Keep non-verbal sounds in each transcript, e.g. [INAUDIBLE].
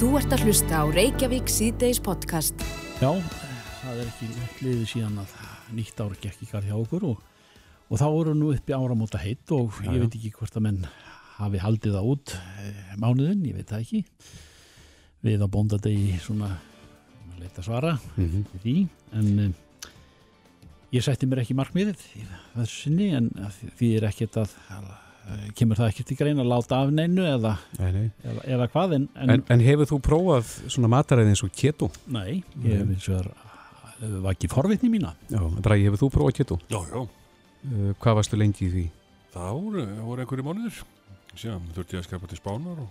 Þú ert að hlusta á Reykjavík síðdeis podcast. Já, það er ekki liðið síðan að nýtt ár gekk í garð hjá okkur og, og þá voru nú upp í áramóta heitt og Já, ég já. veit ekki hvort að menn hafi haldið það út eh, mánuðin, ég veit það ekki. Við á bóndadegi svona leita svara Mhm. við því, en um, ég setti mér ekki markmiðið þessu sinni en því er ekkert að, að kemur það ekkert í grein að láta af neinu eða, Nei, nei. eða, eða hvað en, en, En, en hefur þú prófað svona mataræði eins og keto? nei, ég hef eins og það var ekki forvitni mína. Já, Bragi, hefur þú prófað keto? Já, já, Uh, hvað varstu lengi í því? það voru, voru einhverju mánuður síðan þurfti ég að skapa til spánar og,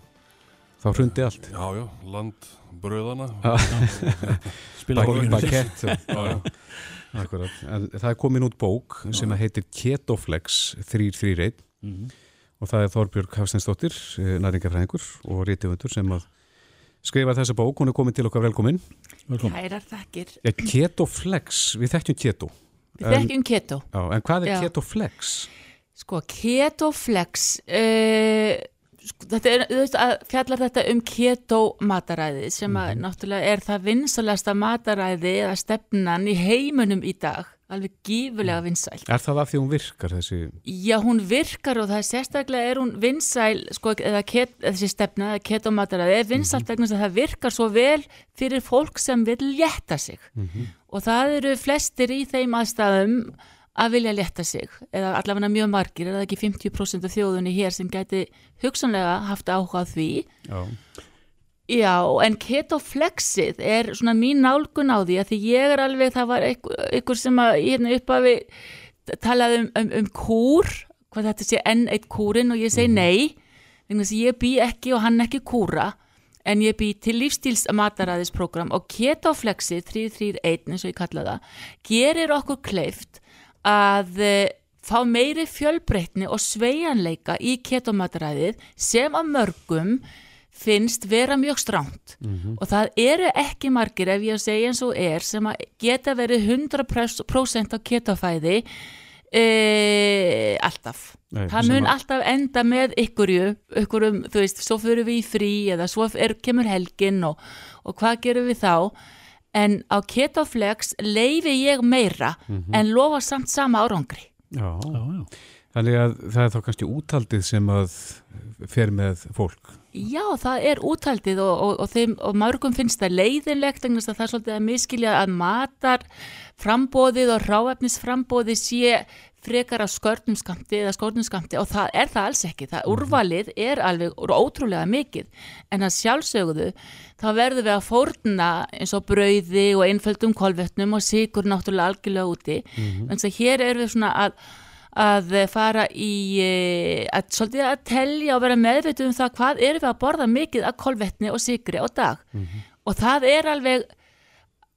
Þá hrundi allt. já, já, land bröðana [LAUGHS] Já. Bakett. já, já, Akkurat. En það er komin út bók sem að heitir Ketoflex 331 Mhm. Og það er Þorbjörg Hafsteinsdóttir, næringafræðingur og rítifundur sem að skrifa þessa bók. Hún er komin til okkar velkomin. Velkomin. Kærar þakkir. Ja, Ketoflex, við þekkjum keto. Við En- þekkjum keto. Já, en hvað er Já. Ketoflex? Sko, ketoflex, uh, sko, þetta er, auðvitað að fjallar þetta um keto mataræði sem að náttúrulega er það vinsalasta mataræði eða stefnan í heiminum í dag, alveg gífulega vinsæl. Er það af því hún virkar þessi? Já, hún virkar og það er sérstaklega er hún vinsæl, sko, eða ket, þessi stefna, eða keto mataræði, er vinsælt vegna þess að það virkar svo vel fyrir fólk sem vil létta sig. og það eru flestir í þeim aðstæðum að vilja leta sig eða allavega mjög margir, er það ekki 50% af þjóðunni hér sem gæti hugsanlega haft áhuga á því Já. Já, en ketoflexið er svona mín nálgun á því að því ég er alveg, það var einhver, sem að hérna uppafi talaði um, um, um kúr, hvað þetta sé enn eitt kúrin og ég segi nei, vegna þess að ég bý ekki og hann ekki kúra, en ég bý til lífstíls mataræðisprogram og ketoflexið 331 eins og ég kalla það, gerir okkur kleift að eh, fá meiri fjölbreytni og sveigjanleika í ketomataræðið sem að mörgum finnst vera mjög stránt og það eru ekki margir ef ég að segja eins og er sem að geta verið 100% á ketofæði e, alltaf Nei, það mun að- alltaf enda með ykkurju ykkurum, þú veist, svo fyrir við í frí eða svo er, kemur helgin og, og hvað gerum við þá en á ketoflex leifi ég meira en lofa samt sama árangri Já. Já, já. Þannig að það er þá kannski úthaldið sem að fer með fólk. Já, það er úthaldið og, og, og, þeim, og mörgum finnst það leiðinlegt þess að það er svolítið að miskilja að matar frambóðið og ráefnisframbóðið sé frekar af skörnum skamti eða skórnum skamti og það er það alls ekki. Það úrvalið er alveg ótrúlega mikið en að sjálfsögðu þá verðum við að fórna eins og brauði og einföldum kolvetnum og sigur náttúrulega algjörlega úti. Mm -hmm. Hér erum við svona að að fara í eh, að svolítið að telja og vera meðvitið um það hvað erum við að borða mikið af kolvetni og sigri á dag og það er alveg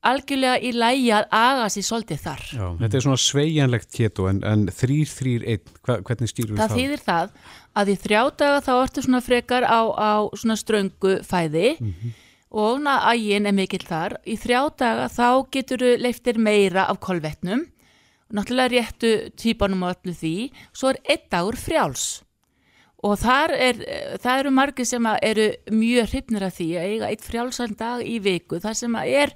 algjörlega í lægi að aga sér svolítið þar. Já. Þetta er svona sveigjanlegt keto en, en 331, hva, hvernig stýrum við Það það? þýðir það að í þrjá daga þá ertu svona frekar á, á svona ströngu fæði og svona ægin er mikill þar. Í þrjá daga þá getur leiftir meira af kolvetnum náttúrulega réttu típanum og öllu því, svo er einn dagur frjáls. Og er, það eru margir sem að eru mjög hrifnir af því að eiga eitt frjálsan dag í viku, þar sem að er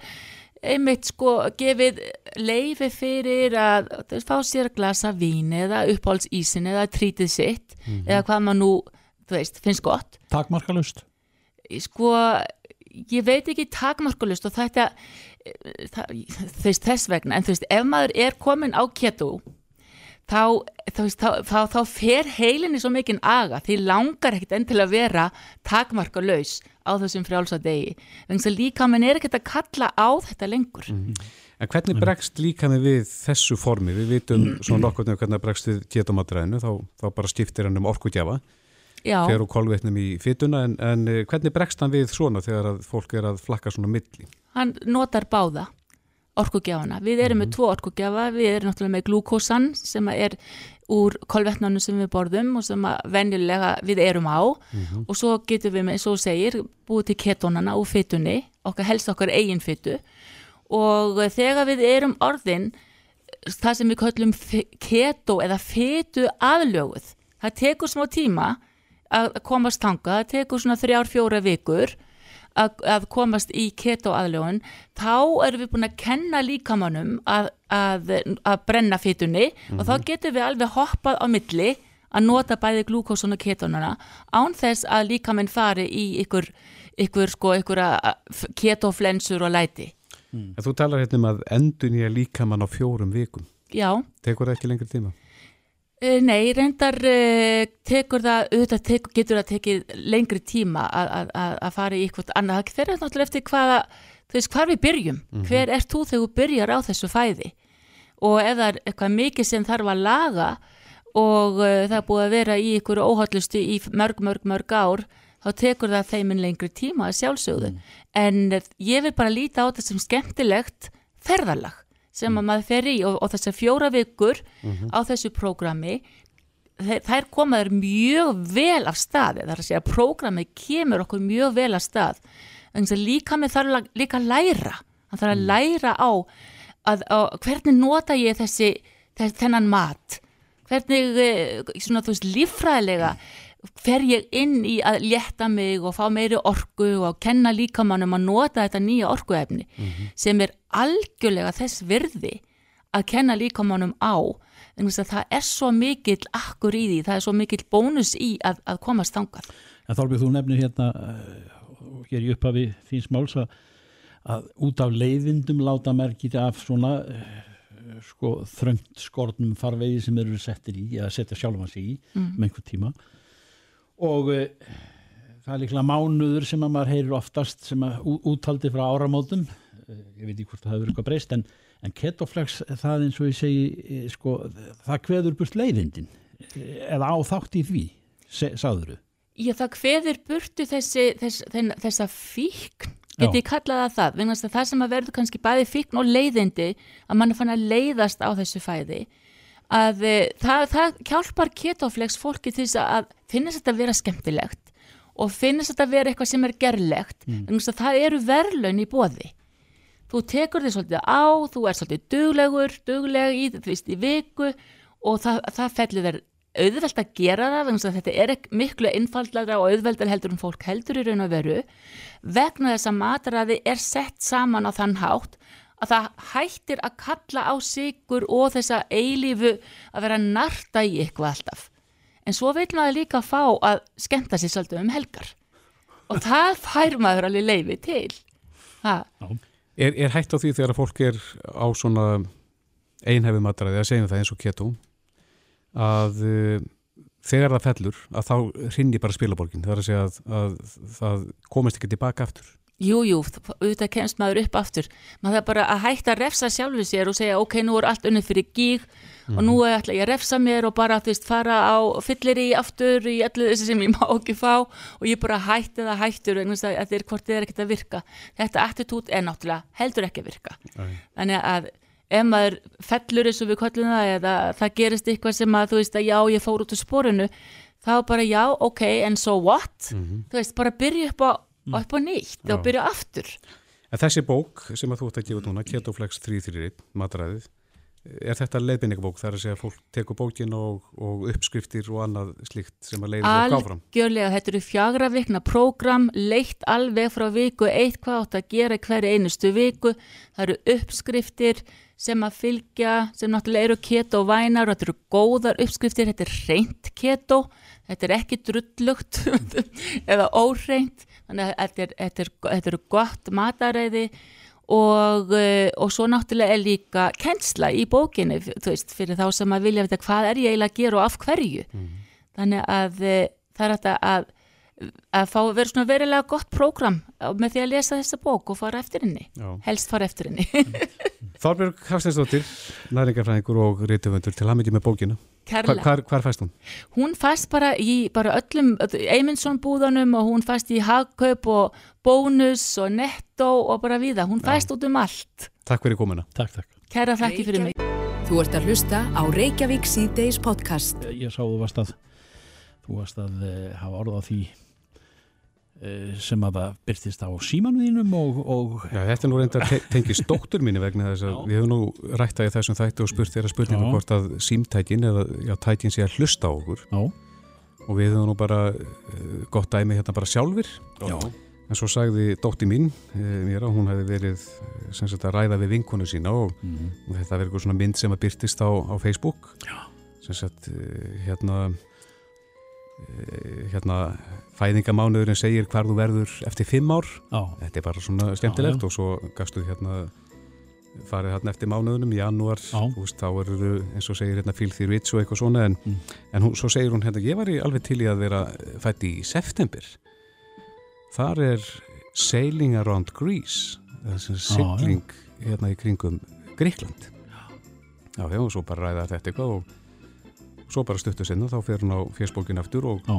einmitt sko gefið leifi fyrir að að fá sér glasa vín eða uppáhaldsísin eða trítið sitt eða hvað maður nú, þú veist, finnst gott. Takmarkalust. sko, ég veit ekki takmarkulust og þetta veist, þess vegna en þú veist, ef maður er komin á keto þá, þá, þá, þá fer heilinni svo mikinn aga því langar ekkit enn til að vera takmarkalaus á þessum frjálsa degi. Þannig að líka mann er ekkit að kalla á þetta lengur. En hvernig bregst líka með við þessu formi? Við vitum svona nokkurnu hvernig bregst við ketomatræðinu, þá, þá bara skiptir hann um orkugjafa, fer úr kolvetnum í fytuna, en, en eh, hvernig bregst hann við svona þegar að fólk er að flakka svona milli? Hann notar báða orkugjafana. Við erum með tvo orkugjafa, við erum náttúrulega með glúkosan sem er úr kolvetnanum sem við borðum og sem venjulega við erum á. Og svo getum við með, og þú segir, búið til ketónana úr fytunni, okkar helst okkar eigin fytu og þegar við erum orðin það sem við köllum fi- keto eða fytu aðlöguð, það tekur smá tíma að komast tanga, það tekur svona þrjár, fjóra vikur að, að komast í keto aðlögun þá erum við búin að kenna líkamannum að, að, að brenna fytunni og þá getum við alveg hoppað á milli að nota bæði glúkósun og ketonuna án þess að líkaminn fari í ykkur, ykkur sko, ykkur ketoflensur og læti En þú talar hérna um að endun ég líkamann á fjórum vikum. Já, Tekur það ekki lengri tíma? Eh, Nei, reyndar uh, tekur það, auðvitað tekur, getur það tekið lengri tíma að- fara í eitthvað annað. Það fer náttúrulega eftir hvaða, þú veist, hvar við byrjum. Hver ert þú þegar þú byrjar á þessu fæði? Og ef það er eitthvað mikið sem þarf að laga og uh, það er búið að vera í ykkur óhallustu í mörg, mörg, mörg ár, þá tekur það þeimin lengri tíma að sjálfsögðu. En eh, ég vil bara líta á þetta sem skemmtilegt ferðalag sem að maður fer í og, og þessar fjóra vikur á þessu prógrami þær, þær koma þér mjög vel af staði, það er að segja að prógrami kemur okkur mjög vel af stað. En líka með þarf að- líka að læra hann þarf að læra á að, að hvernig nota ég þessi þess, þennan mat? Hvernig, eh, svona þú veist, líffræðilega fer ég inn í að létta mig og fá meiri orku og kenna líkamannum að nota þetta nýja orkuefni sem er algjörlega þess virði að kenna líkamannum á. En það er svo mikill akkur í því, það er svo mikill bónus í að, að komast þangað. En Þorbjörg, þú nefnir hérna og hér í upphafi þíns máls að, að út af leiðindum láta merkið af svona uh, sko, þröngt skortnum farvegi sem eru settir í, eða setja sjálfan sig í með einhver tíma og uh, það er líklega mánuður sem að maður heyrir oftast sem að ú- úthaldi frá áramótum. Uh, ég veit ekki hvort það hefur eitthvað breyst en, en ketoflex það eins og ég segi eh, sko, það kveður burt leiðindin. Eh, eða á þátt í því sagður Já, það kveður burtu þessi, þess, þenn, þessa fíkn, Já. geti ég kallað það vegna þess að það sem að verður kannski bæði fíkn og leiðindi, að mann fann að leiðast á þessu fæði, að e, það, það hjálpar ketoflex fólki til þess að finnast þetta að vera skemmtilegt og finnast þetta að vera eitthvað sem er gerlegt, þess að það eru verðlaun í bóði. Þú tekur þig svolítið á, þú er svolítið duglegur, dugleg í, veist, í viku og það, það fellur þér auðvelt að gera það þess að þetta er miklu einfaldlega og auðveldar heldur en fólk heldur í raun og veru. Vegna þess að mataraði er sett saman á þann hátt að það hættir að kalla á sigur og þessa eilífu að vera narta í eitthvað alltaf. En svo vil maður líka fá að skemmta sér svolítið um helgar. Og það [LAUGHS] fær maður alveg leifi til. Er, er hægt á því þegar að fólk er á svona einhefið matræði að segjum það eins og keto að uh, þegar það fellur að þá hrinni bara spilaborgin. Það er að segja að, að það komist ekki tilbaka aftur Jú, jú, auðvitað kemst maður upp aftur. Maður það bara að hætta að refsa sjálfu sér og segja, ok, nú er allt unnið fyrir gíg og nú ætla ég að refsa mér og bara, þú veist, fara á fyllir í aftur í allir þessi sem ég má ekki fá og ég bara hætti það hættur vegna þess að er hvort þið er ekkert að virka. Þetta attitút er náttúrulega heldur ekki að virka. Nei. Þannig að ef maður fellur eins og við kollum það eða það gerist eitthvað sem að þú veist að já, ég fór út úr sporinu, þá bara já, ok, en so what? Þú veist, bara byrja upp á, upp á nýtt og byrja aftur. En þessi bók sem að þú ert að gefa núna Ketoflex 331, matræðið er þetta leiðbynningbók þar að segja að fólk tekur bókin og, og uppskriftir og annað slíkt sem að leiði fólk áfram. Algjörlega, þetta eru fjagra vikna prógram, leitt alveg frá viku, eitt hvað átt að gera hverju einustu viku, það eru uppskriftir sem að fylgja, sem náttúrulega eru keto vænar og þetta eru góðar uppskriftir, þetta er reynt keto, þetta er ekki drullugt [LAUGHS] eða óreint, þannig að þetta er, þetta er, þetta eru gott mataræði og, uh, og svo náttúrulega er líka kennsla í bókinni, þú veist, fyrir þá sem að vilja vita hvað er ég eiginlega að gera og af hverju. Þannig að uh, það er þetta að, að fá vera svona verilega gott prógram með því að lesa þessa bók og fara eftir henni. Já. Helst fara eftir henni. [LAUGHS] Þorbjörg Hafsteinsdóttir, næringafræðingur og rítuvöndur til hann með bókina Hvar, hvar, hvar fæst hún? Hún fæst bara í bara öllum Eymundsson búðunum og hún fæst í Hagkaup og Bónus og Netto og bara viða. Hún fæst út um allt. Takk fyrir komuna Takk, takk. Kæra þakki fyrir mig. Þú ert að hlusta á Reykjavík síðdeis podcast. Ég sá þú varst að þú varst að uh, hafa orð sem að það byrtist á símanuðinum og, og Já, þetta er nú reyndar te tengist dóttur mínu vegna þess að Já. við höfum nú rætt að í þessum þætti og spurt þeirra spurningu Já. hvort að símtækin eða já, tækin sé að hlusta á okkur já, og við höfum nú bara uh, gott dæmi hérna bara sjálfir Já. En svo sagði dótti mín e, mér að hún hefði verið eh, sem sagt að ræða við vinkonu sína og, og þetta verður svona mynd sem að byrtist á, á Facebook Já. sem sagt hérna hérna fæðingamánuðurinn segir hvar þú verður eftir fimm ár. Já, þetta er bara svona skemmtilegt já. og svo gafstu hérna farið hérna eftir mánuðunum í janúar veist, þá eru þau eins og segir hérna filthy rich og eitthvað svona en, Mm. en hún, svo segir hún hérna ég var í alveg til í að vera fætt í september. Þar er sailing around Greece þessi sigling hérna í kringum Gríkland já, já, og svo bara ræða þetta eitthvað og svo bara stuttu sinna þá fer hún á fésbókin aftur og,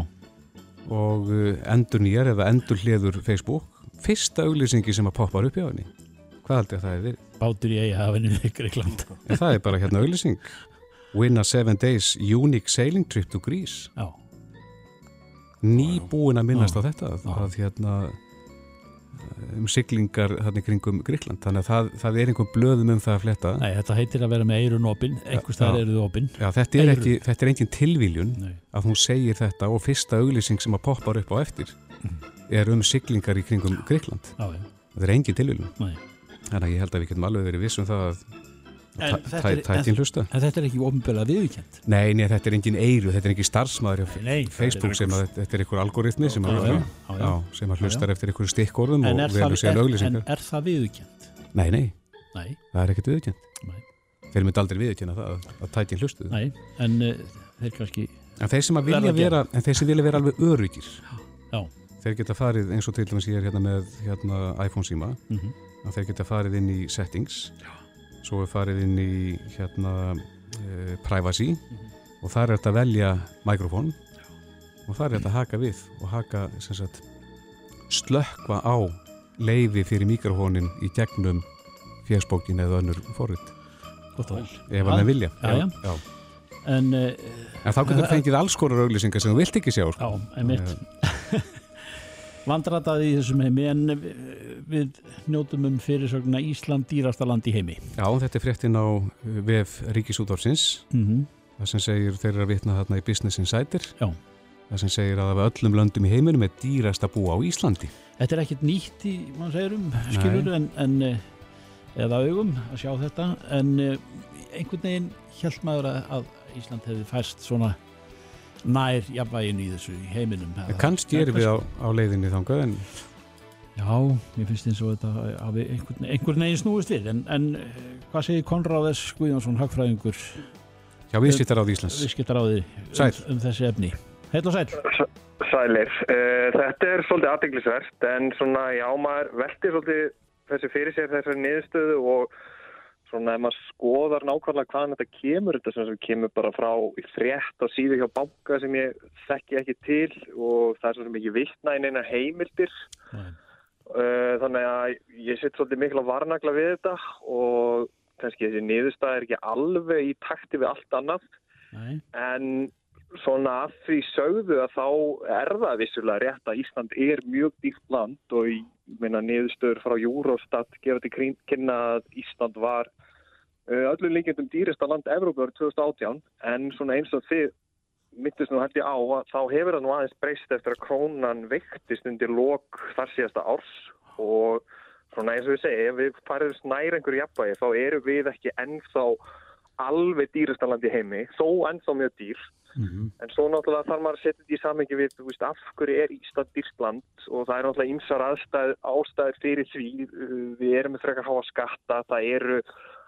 og uh, endur nýjar eða endur hliður Facebook fyrsta auglýsingi sem að poppar upp hjá henni hvað heldur það er verið? bátur í eigahafinu við Greikland. En það er bara hérna auglýsing Win a seven days unique sailing trip to Greece Já, nýbúin að minnast Já. á þetta að, Já. að hérna um siglingar í kringum Gríkland þannig að það, það er einhver blöðum um það að fletta nei, þetta heitir að vera með eirun opinn, einhvers þar Já. eru þau opinn. Já, þetta er, ekki, þetta er engin tilvíljun Nei, að hún segir þetta og fyrsta auglýsing sem að poppar upp á eftir er um siglingar í kringum Gríkland þetta er engin tilvíljun Nei. þannig að ég held að við getum alveg verið viss um það að En þetta er- er ekki ofinbjörlega viðkjönd. Nei, nei, þetta er engin eiru, þetta er engin starfsmaður Nei, Facebook sem að þetta er einhver algoritmi sem að, hlustar eftir einhverju stikkorðum og er, það, síðan er, en auglýsingar er það viðkjönd? Nei, nei, Nei, það er ekkert viðkjönd. Þeir myndi aldrei viðkjöna það að, tækin hlustuðu. Nei, en uh, þeir kannski, En þeir sem vilja vera en þeir sem vilja vera alveg öryggir þeir geta farið eins og til dæmis ég er hérna með hérna, iPhone síma að þeir geta farið inn í settings svo er farið inn í hérna uh, privacy. Og þar er þetta að velja mikrofón. Og þar er þetta að haka við og haka sagt slökkva á leifi fyrir mikrofónin í gegnum fjöspókin eða önnur forrið ef hann er vilja. Já, já. Já. En, uh, en þá getur þú fengið alls konar auglýsingar sem þú vilt ekki sjá sko. já, einmitt. Vandrataði í þessum heimi, en uh, við njótum um fyrirsögna Ísland dýrasta land í heimi. Já, þetta er fréttin á vef Ríkisútvarsins Mm það sem segir þeir eru að vitna þarna í Business Insider. Já. það sem segir að af öllum löndum í heiminum er dýrast að búa á Íslandi. Þetta er ekkert nýtt í, mann segir um, skilur, en, en eh, eða augum að sjá þetta, en eh, einhvern veginn held maður að, að Ísland hefði fæst svona nær jafnvæginu í þessu í heiminum. en kannski erum við á, á leiðinni þangað en Já, mér finnst eins og þetta hafi einhvern, einhvern veginn snúist við, en, en eh, hvað segir Konráð S. Guðjónsson, hagfræðingur, hjá viðskiptar á Íslands viðskiptaráði Sæll. um, um þessi efni? Heil og sæl. Sælir. Uh, þetta er svolítið aðdeglisvert en svona, já, maður veltir svolítið þessu fyrir sér þessari niðurstöðu og svona ef maður skoðar nákvæmlega hvaðan þetta kemur, þetta sem kemur bara frá frétt á síðu hjá banka sem ég þekki ekki til og það er svo sem ekki vittna inn eina heimildir. Uh, þannig að ég sitt svolítið mikil að varnagla við þetta og kannski þessi niðurstað er ekki alveg í takti við allt annað. Nei, en svona að því sögðu að þá er það vissulega rétt að Ísland er mjög dýrt land og meina niðurstöður frá Eurostat gefa til kynna að Ísland var uh, öllum líkjandum dýrasta land Evrópu árið 2018 en svona eins og þið myndist nú ég á að þá hefur það nú aðeins breyst eftir að krónan veiktist undir lok þar síðasta árs. Og svona eins og við segja, ef við farið snæra einhverju jafnvægi þá eru við ekki ennþá alveg dýrasta land í heimi, þó ennþá mjög dýr Mhm. En svo náttúrulega þarf maður að setja þetta í samengi við, þú veist, af hverju er Ísland dýrt land? Og það er náttúrulega ymsar aðstæð, ástæður fyrir því, Uh, við erum með frekar háa skatta, það eru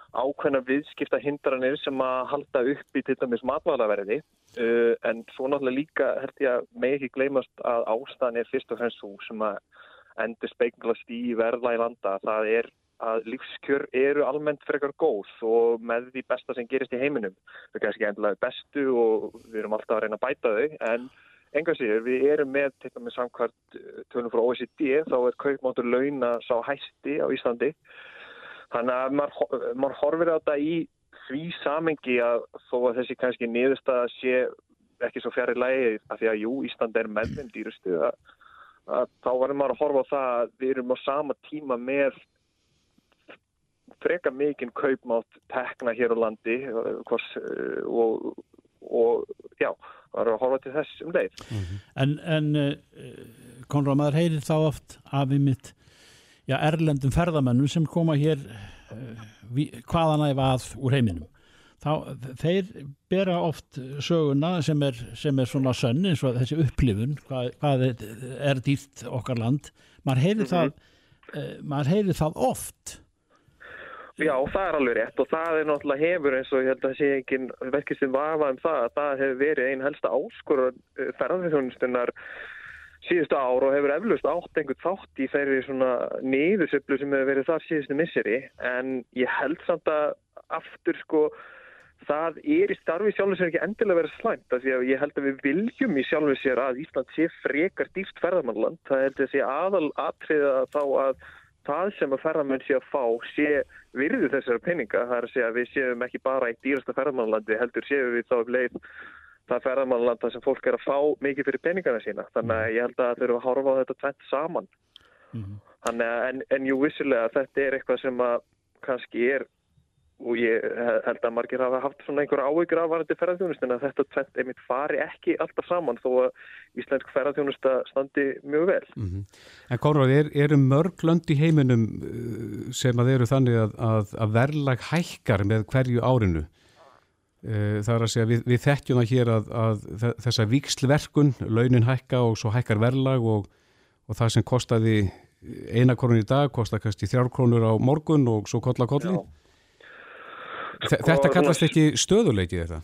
ákveðna viðskipta hindranir sem að halda upp í til dæmis matvælaverði, uh, en svo náttúrulega líka held ég að með ekki gleymast að ástæðan er fyrst og fremst svo sem að endur speiklast í verðla í landa, það er að lífskjör eru almennt frekar góð og með því besta sem gerist í heiminum. Er kannski endilega bestu og við erum alltaf að reyna að bæta þau en enga sér, við erum með til dæmis samkvært eh, tölum frá OECD þá er kaupmáttur launa sá hæsti á Íslandi þannig að maður, maður horfir á þetta í því samengi að þó að þessi kannski niðurstaða sé ekki svo fjari lægi af því að jú, Ísland er með þeim dýrustu að, að þá verður maður að horfa á það að við erum á sama tíma með freka mikinn kaupmátt tekna hér á landi uh, hvers, uh, og, og já, það er að horfa til þess um leið. En, en uh, Konráð, maður heyrir þá oft af einmitt já, erlendum ferðamennum sem koma hér hvaðan æfa að úr heiminum þá, þeir bera oft söguna sem er, sem er svona sönn eins og þessi upplifun hvað, hvað er, dýrt okkar land maður heyrir mm -hmm. það það oft Já, það er alveg rétt og það er náttúrulega hefur eins og ég held að sé ekki verkistinn vafa um það að það hefur verið einn helsta áskorun ferðarþjónustunnar síðustu ár og hefur eflust átt einhvern þátt í þeirri svona niðursöflu sem hefur verið þar síðustu misseri. En ég held samt að aftur sko það er í starfi sjálfur sér ekki endilega verið slæmt af því að ég held að við viljum í sjálfur sér að Ísland sé frekar dýrt ferðarmannland það að sé aðal atriða þá að það sem að ferðarmenn sé að fá sé virðu þessara peninga það er að segja að við séum ekki bara eitt dýrasta ferðarmannlandi heldur séum við þá leið það ferðarmannlanda sem fólk er að fá mikið fyrir peningana sína. Þannig að ég held að það þurfa að horfa á þetta tvent saman. Mm -hmm. Þannig að en, en jú vissilega þetta er eitthvað sem að kannski er og ég held að margir hafa haft svona einhver áhyggur af varandi ferðarþjónustin að þetta tvent einmitt fari ekki alltaf saman þó að íslensk ferðarþjónusta standi mjög vel. Mm -hmm. En Kóruð, er, eru mörg lönd í heiminum uh, sem að eru þannig að, að, að verðlag hækkar með hverju árinu? Eh, það er að segja, við, við þekkjum það hér að, að þessa vikslverkun, launin hækka og svo hækkar verðlag og, og það sem kostaði eina krónu í dag kostar kannski þrjár krónur á morgun og svo kolla kolli. Þetta sko, kallast ekki stöðuleikið þetta?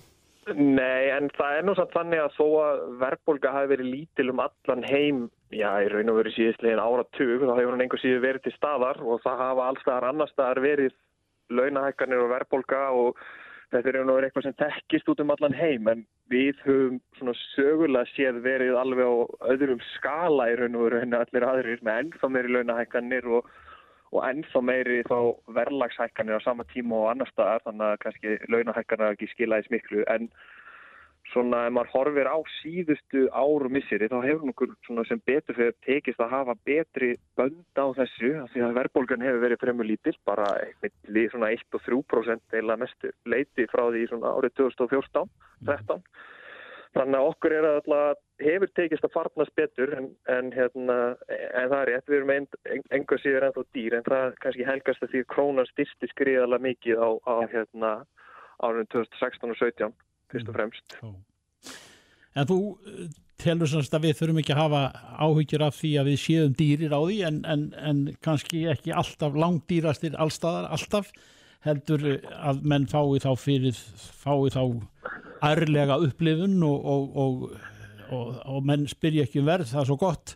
Nei, en það er nú samt þannig að þó að verðbólka hafi verið lítil um allan heim, já, í raun og verið síðustlegin áratug, þá hefur hann einhver síðu verið til staðar og það hafa allstaðar annar staðar verið launahækkanir og verðbólka og þetta er náttúrulega eitthvað sem tekkist út um allan heim en við höfum svona sögulega séð verið alveg á öðrum skala í raun og veru henni allir aðrir með ennþá meiri launahækkanir og, og ennþá meiri þá verðlagshækkanir á sama tíma og annar staðar þannig að kannski launahækkanir ekki skilaðis miklu. En svona ef maður horfir á síðustu áru misseri þá hefur nokkur sem betur fyrir tekist að hafa betri bönd á þessu því að verðbólgan hefur verið fremur lítill bara eitthvað svona 1-3% eila mestu leiti frá því svona árið 2014-13 þannig að okkur er að hefur tekist að farnast betur en, en, hérna, en það er rétt, við erum enga síður ennþá dýr en það kannski helgast að því krónan styrsti skriðala mikið á, á hérna, árið 2016 og 2017 fyrst og fremst. En þú eh, telur semst að við þurfum ekki að hafa áhyggjur af því að við séum dýrir á því en, en, en kannski ekki alltaf langdýrastir allstaðar, alltaf heldur að menn fái þá fyrir, fái þá ærlega upplifun og, og, og, og menn spyrja ekki um verð, það er svo gott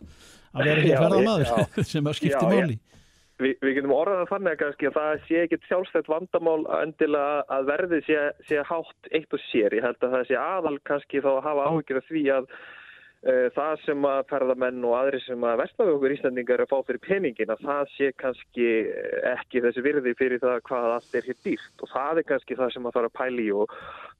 að vera ekki ferðamadur [LAUGHS] sem að skipti máli. Vi, við getum orðað að þannig að það sé ekkit sjálfstætt vandamál endilega að verði sé, sé hátt eitt og sér. Ég held að það sé aðal kannski þá að hafa áhyggjur af því að það sem að ferðamenn og aðri sem að vestlaðu okkur íslandingar að fá fyrir peningin að það sé kannski ekki þessi virði fyrir það hvað allt er hér dýrt. Og það er kannski það sem að fara að pæli og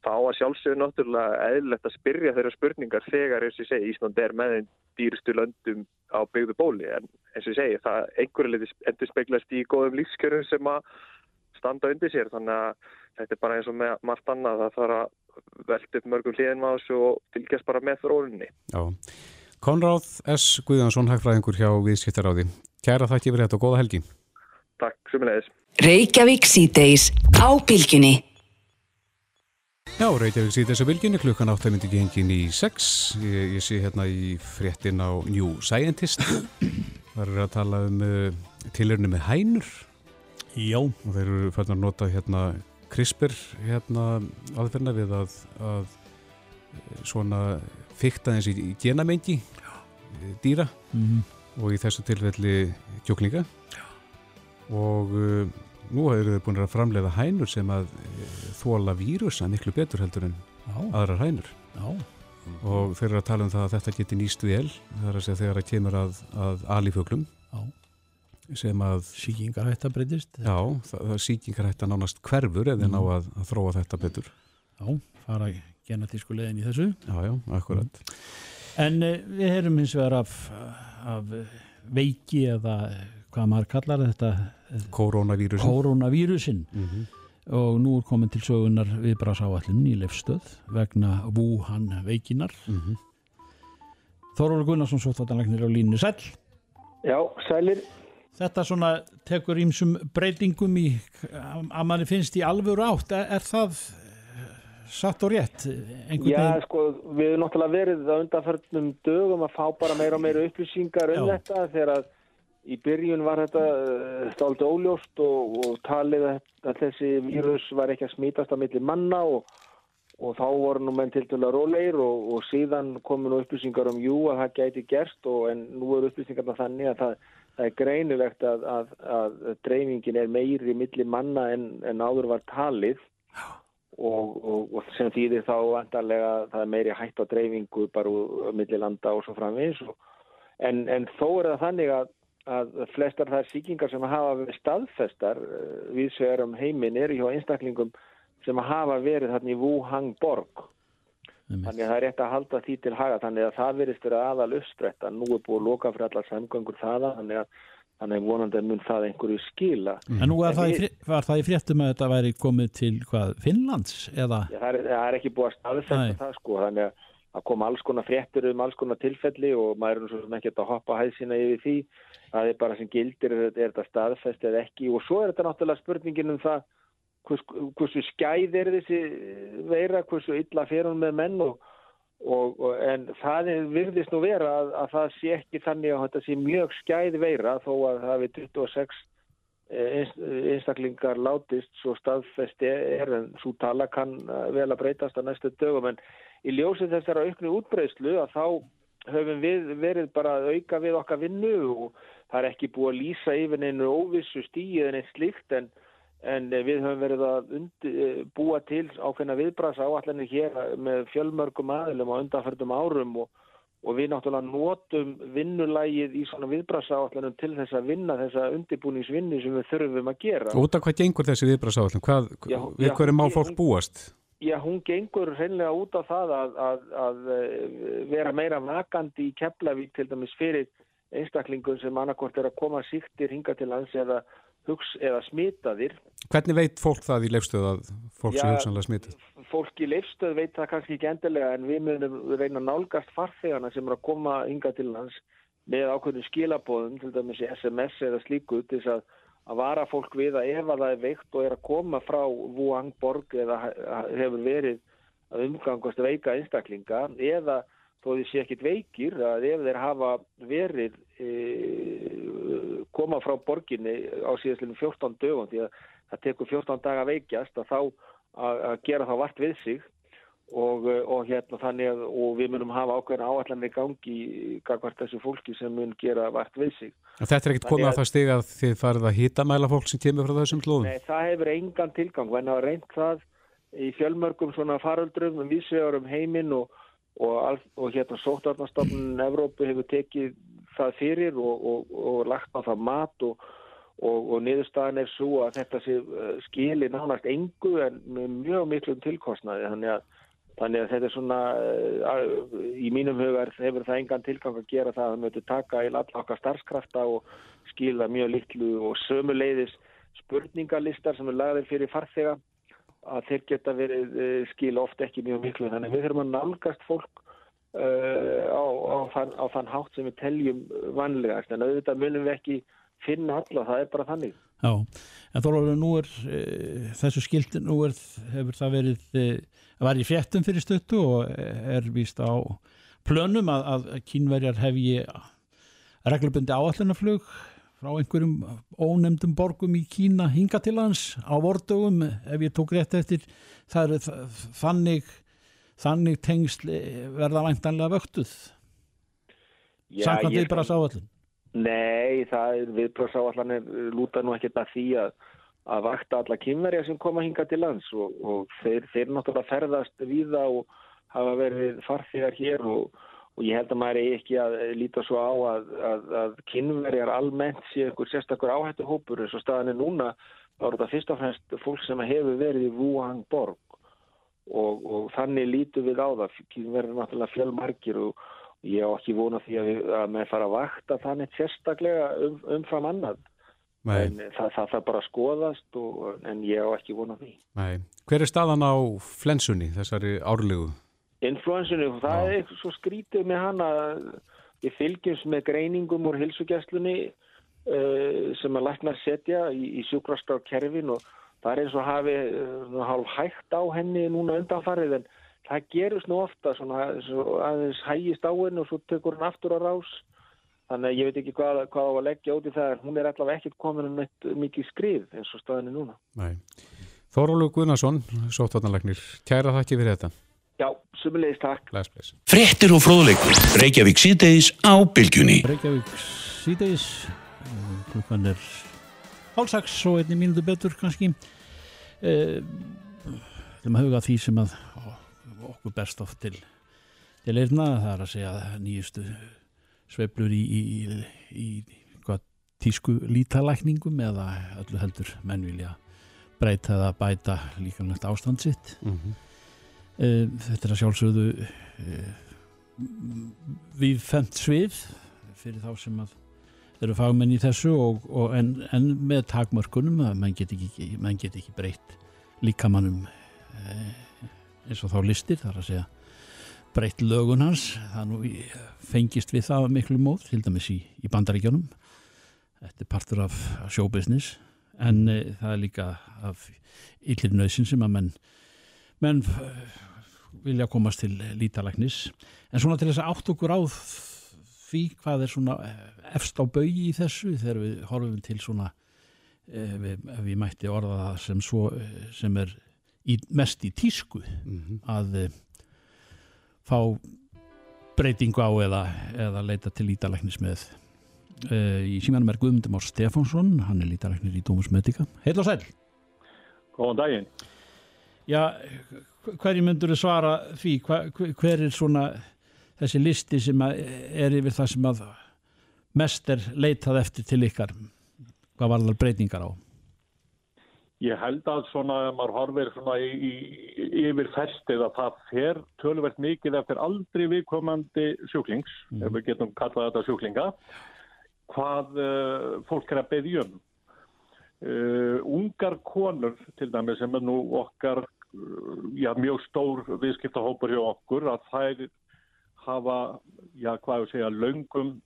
þá að sjálfsögur náttúrulega eðlert að spyrja þeirra spurningar þegar eins og segi Ísland er með einn dýrstu löndum á byggðu bóli. En eins og segi það einhverju endur speglast í góðum lífskjörum sem að standa undir sér. Þannig að þetta er bara eins og með margt annað það þarf að velta upp mörgum hliðin á þessu og fylgjast bara með þróunni Já, Konráð S. Guðjónsson hægfræðingur hjá Viðskiptaráði Kæra þakki fyrir þetta og góða helgi Takk, sumulegis Reykjavík síðdeis á bylginni Já, Reykjavík síðan þessu vilginni, klukkan átt að myndi gengin í 6. Ég, ég sé hérna í fréttin á New Scientist. [CLEARS THROAT] Það eru að tala um uh, tilurinu með hænur. Já. Og þeir eru færðin að nota hérna CRISPR hérna aðferna við að, að uh, svona fykta þessi í genamengi dýra mm -hmm. og í þessu tilfelli kjóklinga. Já. Og... Uh, nú eru þau búin að framleiða hænur sem að eh, þóla vírusa miklu betur heldur en Já. aðrar hænur Já. og þeir eru að tala um það að þetta geti nýst vel það er að segja þegar það kemur að, að aliföglum sem að síkingarhætta breytist Já, það, það síkingarhætta nánast hverfur eða mm. ná að, að þróa þetta betur Já, fara genetísku leðin í þessu Já, já, akkurat mm. En eh, við erum hins vegar af, af veiki eða hvað maður kallar þetta koronavírusin, koronavírusin. Mm -hmm. og nú er komin til sögunar viðbrásáallin í lefstöð vegna Wuhan veikinar mm -hmm. Þóróla Gunnarsson, sóttvartanlegnir á línu Sæll. Já, sælir. Þetta svona tekur ímsum breytingum í að manni finnst í alvöru átt. Er, það eh, satt og rétt? Einhvern Já, sko, við erum náttúrulega verið á undanförnum dögum að fá bara meira og meira upplýsingar um Já. þetta þegar að í byrjun var þetta stált óljóst og, og talið að, að þessi vírus var ekki að smítast á milli manna og, og þá voru nú menn til dæla rólegir og, og síðan komu nú upplýsingar um jú að það gæti gerst og en nú eru upplýsingarna þannig að það, það er greinilegt að, að, að dreifingin er meiri milli manna en, en áður var talið. Og, og, og sem þýðir þá vantarlega að það er meiri hætt á dreifingu bara úr milli landa og svo og, en, en þó er það þannig að, að flestar þær sýkingar sem hafa verið staðfestar við svegar um heiminn eru hjá einstaklingum sem hafa verið þarna í Wuhan borg. Þannig að það er rétt að halda því til haga. Þannig að það verist vera aðal uppstrætt að nú er búið að loka fyrir allar samgöngur þaða þannig að þannig vonandi mun það einhverju skila. En nú var það, var það í fréttum að þetta væri komið til hvað, Finnlands eða? Já, það, er, það er ekki búið að Nei. staðfesta það sko, þannig að það kom alls konar fréttur um alls konar tilfelli og maður er nú svo sem ekki að hoppa hæð sína yfir því. Það er bara sem gildir, er, er þetta staðfest eða ekki? Og svo er þetta náttúrulega spurningin um það hvers, hversu skæð er þessi veira, hversu illa fer hún með menn og, og, og en það virðist nú vera að, að það sé ekki þannig að þetta sé mjög skæð veira þó að það við 26 eins- einstaklingar látist svo staðfesti er en svo tala kann eh, vel að breytast á næstu dögum. En í ljósið þessara auknu útbreyslu að þá höfum við verið bara að auka við okkar vinnu og það er ekki búið að lýsa yfir neinu óvissu stíð en eitt slíkt en, en eh, við höfum verið að undi, eh, búa til ákveðna viðbrasa áallanir hér með fjölmörgum aðilum á undanfærdum árum og og við náttúrulega notum vinnulægið í svona viðbrasa áallanum til þess að vinna þessa undirbúningsvinni sem við þurfum að gera. Út af hvað gengur þessi viðbrasáallin? Hvað, Já, við já, hverju má hún- fólk búast? Já, hún gengur hreinlega út á það að, að, að eh, vera meira vakandi í Keflavík til dæmis fyrir einstaklingum sem annarkort er að koma síktir hinga til lands eða, hugs, eða smitaðir. Hvernig veit fólk það í leifstöð að fólk sé Já, hugsanlega smitið? Fólk í leifstöð veit það kannski ekki endilega en við munum reyna nálgast farþegana sem eru að koma hinga til lands með ákveðinu skilabóðum, til dæmis SMS eða slíku til þess að, að vara fólk við að ef að það er veikt og er að koma frá Wuhan borg eða hefur verið að umgangast veika einstaklinga eða þó því sé ekkit veikir að ef þeir hafa verið e, koma frá borginni á síðastlunum 14 dögum því að það tekur 14 daga að veikjast að þá að, að gera þá vart við sig og, og hérna þannig að og við munum hafa ákveðna áallanir gangi gagvart þessu fólki sem mun gera vart við sig. En Þetta er ekkert komið að- að það stiga að þið farið að hitamæla fólk sem kemur frá þessum slóðum? Nei, það hefur engan tilgang, en hafa reynt það í fjölmörgum svona faröldrum um vísvegar um heiminn og, og, og hérna sóttarnastofnun Evrópu hefur tekið það fyrir og, og, og lagt á það mat og, og, niðurstaðan er svo að þetta sé uh, skili nánast engu en mjög miklum tilkostnaði. Þannig að, þannig að þetta er svona uh, í mínum hugar hefur það engan tilgang að gera það að það mötu taka í alla okkar starfskrafta og skila mjög litlu og sömuleiðis spurningalistar sem er lagðir fyrir farþega að þeir geta verið uh, skila oft ekki mjög miklu. Þannig að við þurfum að nálgast fólk á, á, þann, á þann hátt sem við teljum vanlegast en auðvitað munum við ekki finna alla, það er bara þannig. Já, en Þorvaldur, nú er e, þessu skilt, nú er, hefur það verið, e, var í fréttum fyrir stöttu og er víst á plönum að, að kínverjar hefji reglubundi áallunaflug frá einhverjum ónefndum borgum í Kína hinga til hans á vordögum, ef ég tók rétt eftir, það eru þ- þannig, þannig tengsl eh, verða væntanlega vöktuð, samkvæmt ég við bara áallun. Nei, það er viðbröðsáallanir lúta nú ekkert að því að, að vakta alla kynverja sem koma hinga til lands og, og þeir, þeir náttúrulega ferðast víða og hafa verið farþegar hér og, og ég held að maður er ekki að líta svo á að, að, að kynverjar almennt sé einhver sérstakur áhættuhópur eins og staðan er núna. Þá er þetta fyrst og fremst fólk sem hefur verið í Wuhan borg og, og þannig lítum við á það er náttúrulega fjölmarkir og ég á ekki vona því að, að með fara að vakta þannig sérstaklega um, umfram annað Nei, en það, það það bara að skoðast og, en ég á ekki vona því nei. Hver er staðan á flensunni, þessari árlegu? influensinu og það Já. er svo skrítið með hana við fylgjumst með greiningum úr hilsugjastlunni uh, sem að læknar setja í, í sjúkraskrár kerfin og það er eins og hafi uh, hálf hægt á henni núna undanfarið en það gerist nú ofta svona svo aðeins hægist á henni og svo tekur hann aftur á rás þannig að ég veit ekki hvað, hvað á að leggja út í það hún er allavega ekkert komin um eitt mikið skrið eins og staðinni núna Nei. Þórólu Guðnason, sóttvarnarlegnir, kæra þakki fyrir þetta. Já, sumulegist takk Bless, bless. Fréttir og fróðleikur. Reykjavík síðdeis á bylgjunni. Reykjavík síðdeis eh, klukkan er hálsaks og einni mínútu betur kannski eh, þeim að huga því sem að okkur berst oft til til eirna, það er að segja nýjustu sveiflur í, í, í, í hvað, tísku lítalækningum eða öllu heldur menn vilja breyta eða bæta líkanlegt ástand sitt Mm -hmm. Eh, Þetta er að sjálfsögðu uh, við fendt svið fyrir þá sem að eru fagmenn í þessu og, og en, en með takmörkunum að menn get ekki, menn get ekki breytt líkamannum uh, eins og þá listir þar að segja breytt lögun hans. Í- fengist við það miklu móð til dæmis í, í bandaríkjónum þetta er partur af showbusiness en uh, það er líka af illir nöðsin sem að menn menn eh, vilja komast til lítalæknis en svona til þess að átt okkur á því hvað er svona eh, efst á baugi í þessu þegar við horfum til svona ef við, við mætti orða það sem svo eh, sem er í, mest í tísku að eh, fá breytingu á eða, eða leita til lítalæknis með uh, í símanum er Guðmundur Már Stefánsson hann er lítalæknir í Dómus Medica Heil og sæl Góðan daginn. Já, hverju myndur þið svara því? Hva, hver er svona þessi listi sem er yfir það sem að mest er leitað eftir til ykkar? Hvað var það breytingar á? Ég held að svona, ef maður horfir svona í, í, yfir festið að það fer töluvert mikið eftir aldrei viðkomandi sjúklings, ef við getum kallað þetta sjúklinga, hvað uh, fólk er að beðja um. Uh, ungar konur til dæmi sem er nú okkar uh, já, mjög stór viðskiptahópur hjá okkur að þær hafa, já hvað ég segja, löngum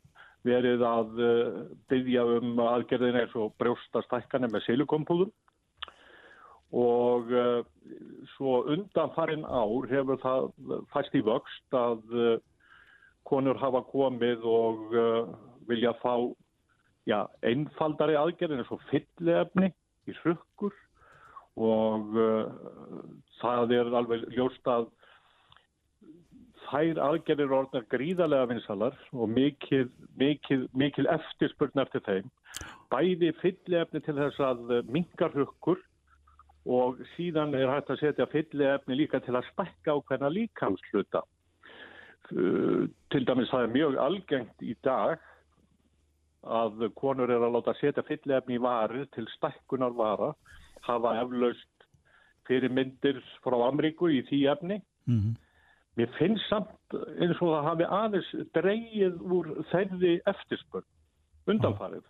verið að uh, byggja um aðgerðin eins og brjóstastækkanir með silikompúðum og uh, svo undan farin ár hefur það fæst í vöxt að uh, konur hafa komið og vilja fá já, einfaldari aðgerðin eins og fyllefni í hrukkur. Og það er alveg ljóst að þær aðgerðir orðnar gríðarlega vinsalar og mikil, mikil, mikil eftirspurn eftir þeim. Bæði fyllefni til þess að mingar hrukkur og síðan er hægt að setja fyllefni líka til að spekka á hvernig líkamsluta. Uh, til dæmis það er mjög algengt í dag að konur er að láta setja fyllefni í varir til stekkunar vara, hafa eflaust fyrir myndir frá Amríku í því efni. Mm -hmm. Mér finnst samt eins og það hafi aðeins dreigið úr þeirri eftirspurn undanfarið.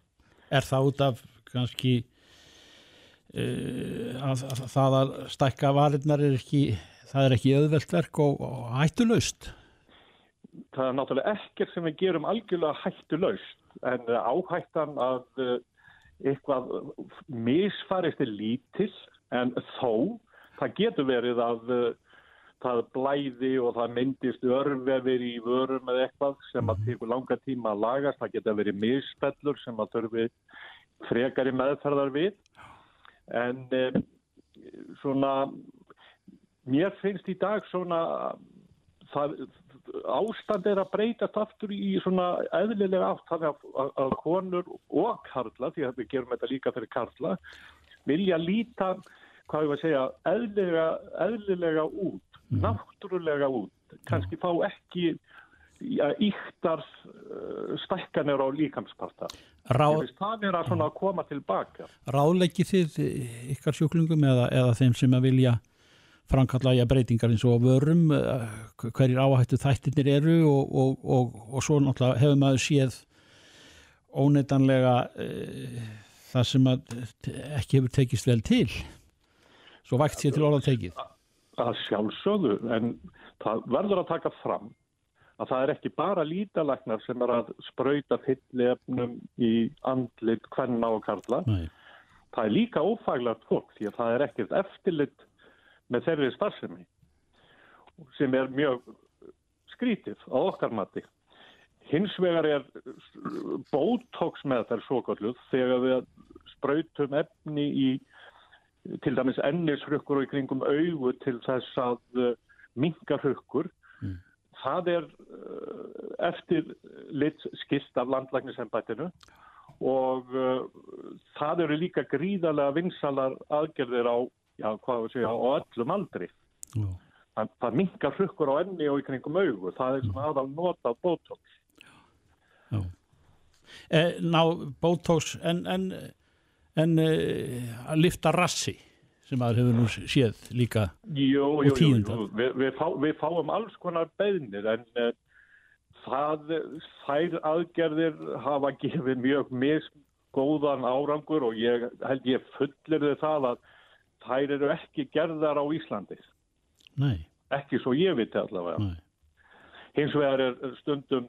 Er það út af kannski uh, að, að það að stækka varirnar er ekki, það er ekki auðvelt verk og, og hættulaust? Það er náttúrulega ekkert sem við gerum algjörlega hættulaust en áhættan að uh, eitthvað misfarist er lítill en þó það getur verið að uh, það blæði og það myndist örvefir í vörum eða eitthvað sem að tekur langa tíma að lagast. Það geta verið misspellur sem að þurfi frekar í meðferðar við. En eh, svona, mér finnst í dag svona, það, ástand er að breytast aftur í svona eðlilega átt þannig að konur og karla, því að við gerum þetta líka fyrir karla, vilja líta, hvað ég var að segja, eðlilega, eðlilega út náttúrulega út. Kannski fá ekki ja, íktar uh, stækkanir á líkamsparta. Rá, það er að koma tilbaka Ráðleggi þið ykkar sjúklingum eða, eða þeim sem að vilja framkalla í að breytingar eins og vörum uh, hverjir áhættu þættirnir eru og, og, og, og svo náttúrulega hefur maður séð óneitanlega uh, það sem að ekki hefur tekist vel til. Svo vægt sér til orða tekið að sjálfsögðu en það verður að taka fram að það er ekki bara lítalæknar sem er að spröyta fyllefnum í andlit hvenna og karla. Nei. Það er líka ófaglagt fólk því að það er ekkert eftirlit með þeirri starfsemi sem er mjög skrítið á okkar mati. Hins vegar er bótóks með þær svo kalluð þegar við spröytum efni í til dæmis ennishrukkur og í kringum augu til þess að uh, minka hrukkur. Mm. Það er uh, eftir lit skilt af landlæknisembættinu og uh, það eru líka gríðarlega vinsalar aðgerðir á, já, segja, á öllum aldri. Já. Það, það minkar hrukkur á enni og í kringum augu. Það er svona aðal notað bótóks. Eh, ná, Botox en, en, en eh, að lifta rassi sem maður hefur nú séð líka Jú, Og jú, jú, tíðindar. jú. Vi, við, fá, við fáum alls konar beðnir en uh, það, þær aðgerðir hafa gefið mjög misgóðan árangur og ég held ég fullir þið það að þær eru ekki gerðar á Íslandi. Nei, Ekki svo ég viti allavega. nei, Hins vegar er stundum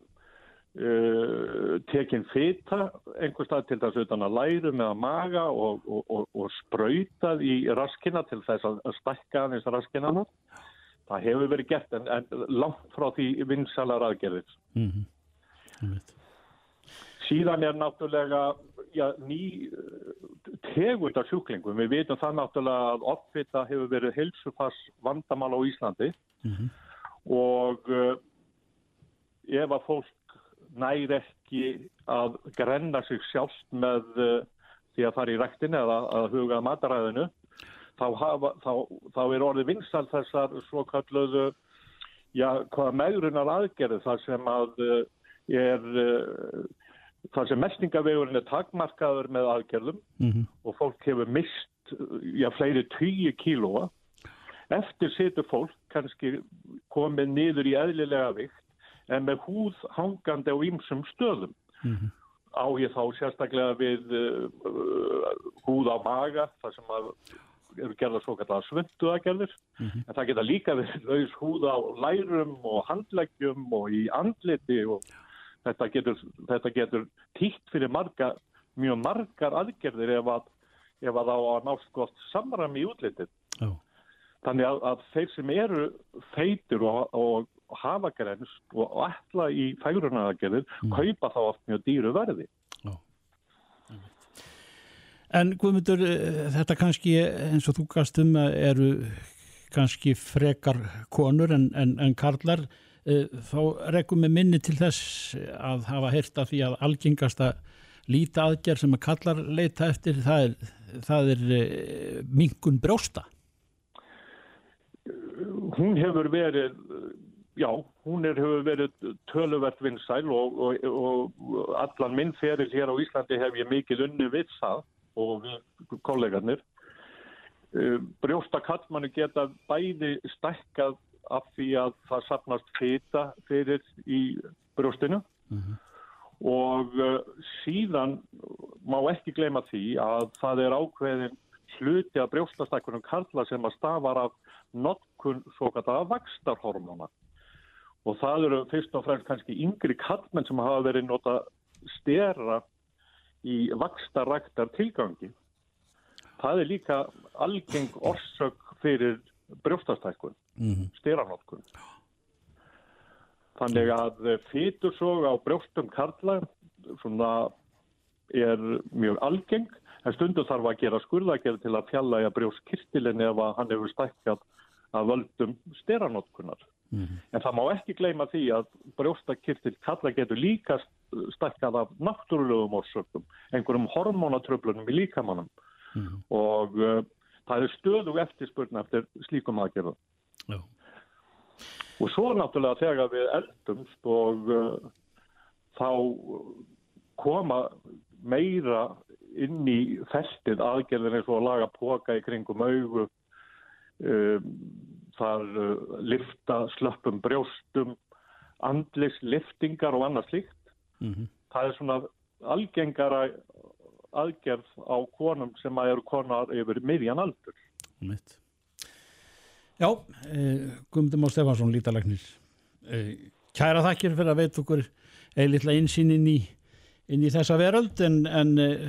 uh, tekin fita einhver stað til þess utan að lærum eða maga og, og, og, og sprautað í raskina til þess að að stækka aðeins raskina. Það hefur verið gert en, en langt frá því vinsalar aðgerðir. mhm, einmitt. Síðan er náttúrulega já, ný uh, tegund af sjúklingum. Við vitum það náttúrulega að offita hefur verið heilsufass vandamál á Íslandi Mhm. og uh, ef að fólk næri ekki að grenna sig sjálft með uh, því að fara í ræktin eða að huga mataræðinu þá, hafa, þá, þá er orðið vinsal þessar svo kalluðu já, hvaða megrunar aðgerði þar sem að uh, er uh, þar sem mestingavegurinn er takmarkaður með aðgerðum Mhm. og fólk hefur mist já, fleiri tíu kílóa eftir setur fólk kannski komið niður í eðlilega vikt en með húð hangandi á ýmsum stöðum Mhm. á ég þá sérstaklega við uh, húð á maga þar sem eru gerða svo kallar svönduagerðir en það geta líka verið laus húð á lærum og handleggjum og í andliti og þetta getur, þetta getur títt fyrir marga, mjög margar aðgerðir ef að, ef að á að nást gott samræmi í útlitið. Já. Þannig að, að þeir sem eru feitur og, og hafa grenst og ætla í fægrunaraðgerðir kaupa þá oft mjög dýru verði. En Guðmundur, eh, þetta kannski eins og þú gast um að eru kannski frekar konur en, en, en karlar. Eh, þá rekum við minni til þess að hafa heyrt af því að algengasta líta aðgerð sem að kallar leita eftir það er, það er eh, minkun brjósta. Hún hefur verið, já, hún er, hefur verið töluvert vinsæl og, og, og allan minn feril hér á Íslandi hef ég mikið unni við það og við kollegarnir. Eh, Brjósta kallmanni geta bæði stækkað af því að það sapnast fita fyrir í brjóstinu. Og uh, síðan má ekki gleyma því að það er ákveðin hluti af brjóstastækkunum karla sem að stafar af notkun svo kallega vakstarhormóna og það eru fyrst og fremst kannski yngri kallmenn sem hafa verið nota stera í vakstarræktar tilgangi. Það er líka algeng orsök fyrir brjóstastækkun, Mhm. steranotkun. Þannig að fytursog á brjóstum karla svona er mjög algeng en stundum þarf að gera skurðagerð til að fjalla í að brjóskirtilin ef að hann hefur stækkað að völdum steranótkunar. En það má ekki gleyma því að brjóstakirtil kalla getur líka stækkað af náttúrulegum orsökum, einhverjum hormonatröflunum í líkamannum og uh, það er stöðu eftirspurna eftir slíkum aðgerðum. Já. Og svo náttúrulega þegar við eldumst og uh, þá koma meira inn í festið aðgerðin eins og að laga póka í kringum augu, um, þar uh, lifta slöppum brjóstum, andlis liftingar og annað slíkt. Mhm. Það er svona algengara aðgerð á konum sem að eru konar yfir miðjan aldur. Mitt. Já, eh, Guðmundur Má Stefansson, lítalæknir. Eh, kæra þakkir fyrir að veit okkur eða litla einsýn inn í, inn í þessa veröld en, en eh,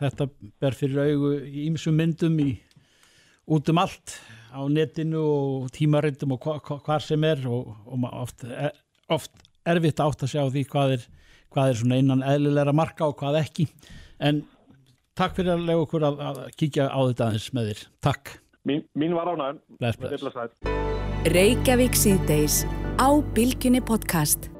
þetta ber fyrir augu í ýmsum myndum í, út um allt á netinu og tímarindum og hva, hva, hvar sem er og, og oft, er, oft erfitt átt að sjá því hvað er, hvað er svona innan eðlilega marka og hvað ekki en takk fyrir að lega okkur að, að kíkja á þetta aðeins með þér. Takk. Mín, mín var ánægum. Reykjavík síðdeis á Bilginni podcast.